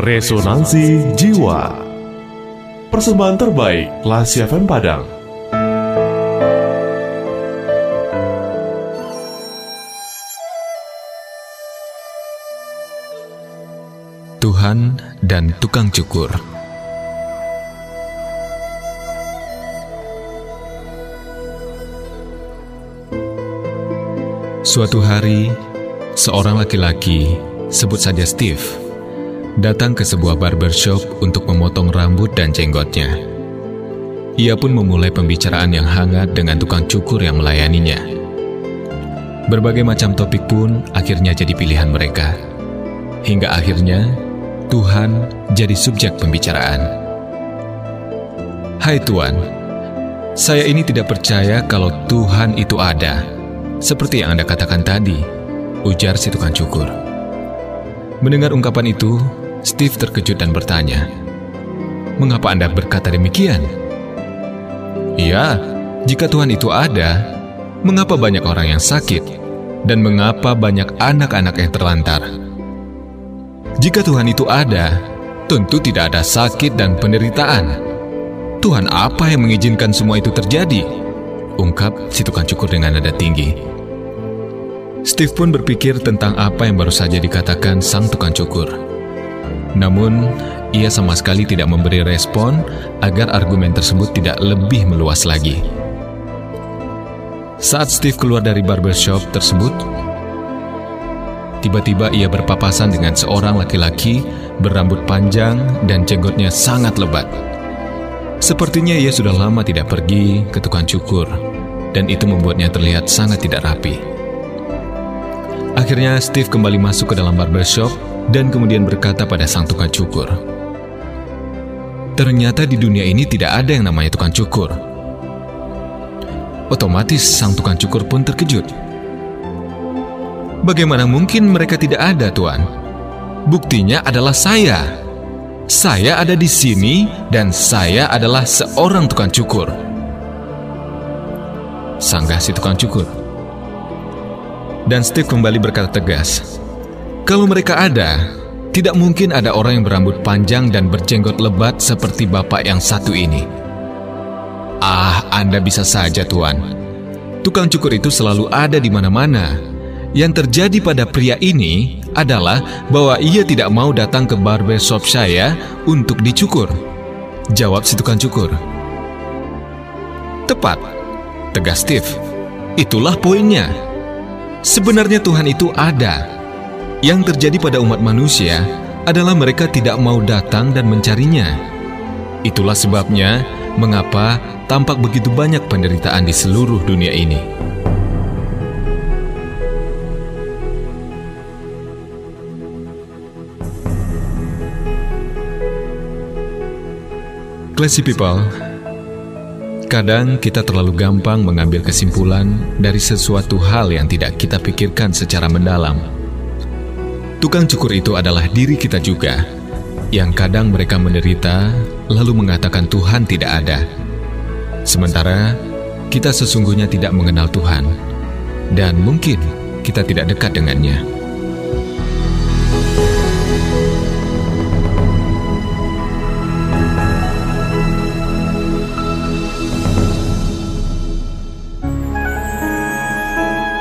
Resonansi Jiwa. Persembahan terbaik Lasi FM Padang. Tuhan dan Tukang Cukur. Suatu hari, seorang laki-laki, sebut saja Steve, datang ke sebuah barbershop untuk memotong rambut dan jenggotnya. Ia pun memulai pembicaraan yang hangat dengan tukang cukur yang melayaninya. Berbagai macam topik pun akhirnya jadi pilihan mereka. Hingga akhirnya, Tuhan jadi subjek pembicaraan. Hai Tuan, saya ini tidak percaya kalau Tuhan itu ada seperti yang Anda katakan tadi, ujar si tukang cukur. Mendengar ungkapan itu, Steve terkejut dan bertanya, Mengapa Anda berkata demikian? Iya, jika Tuhan itu ada, mengapa banyak orang yang sakit? Dan mengapa banyak anak-anak yang terlantar? Jika Tuhan itu ada, tentu tidak ada sakit dan penderitaan. Tuhan apa yang mengizinkan semua itu terjadi? Ungkap si tukang cukur dengan nada tinggi. Steve pun berpikir tentang apa yang baru saja dikatakan sang tukang cukur. Namun, ia sama sekali tidak memberi respon agar argumen tersebut tidak lebih meluas lagi. Saat Steve keluar dari barbershop tersebut, tiba-tiba ia berpapasan dengan seorang laki-laki berambut panjang dan jenggotnya sangat lebat. Sepertinya ia sudah lama tidak pergi ke tukang cukur, dan itu membuatnya terlihat sangat tidak rapi. Akhirnya Steve kembali masuk ke dalam barbershop dan kemudian berkata pada sang tukang cukur. Ternyata di dunia ini tidak ada yang namanya tukang cukur. Otomatis sang tukang cukur pun terkejut. Bagaimana mungkin mereka tidak ada, Tuan? Buktinya adalah saya. Saya ada di sini dan saya adalah seorang tukang cukur. Sanggah si tukang cukur. Dan Steve kembali berkata tegas, "Kalau mereka ada, tidak mungkin ada orang yang berambut panjang dan berjenggot lebat seperti bapak yang satu ini." Ah, Anda bisa saja, Tuan. Tukang cukur itu selalu ada di mana-mana. Yang terjadi pada pria ini adalah bahwa ia tidak mau datang ke barbershop saya untuk dicukur. Jawab si tukang cukur. Tepat, tegas Steve. Itulah poinnya. Sebenarnya Tuhan itu ada. Yang terjadi pada umat manusia adalah mereka tidak mau datang dan mencarinya. Itulah sebabnya mengapa tampak begitu banyak penderitaan di seluruh dunia ini. Classy people, Kadang kita terlalu gampang mengambil kesimpulan dari sesuatu hal yang tidak kita pikirkan secara mendalam. Tukang cukur itu adalah diri kita juga, yang kadang mereka menderita lalu mengatakan Tuhan tidak ada. Sementara kita sesungguhnya tidak mengenal Tuhan, dan mungkin kita tidak dekat dengannya.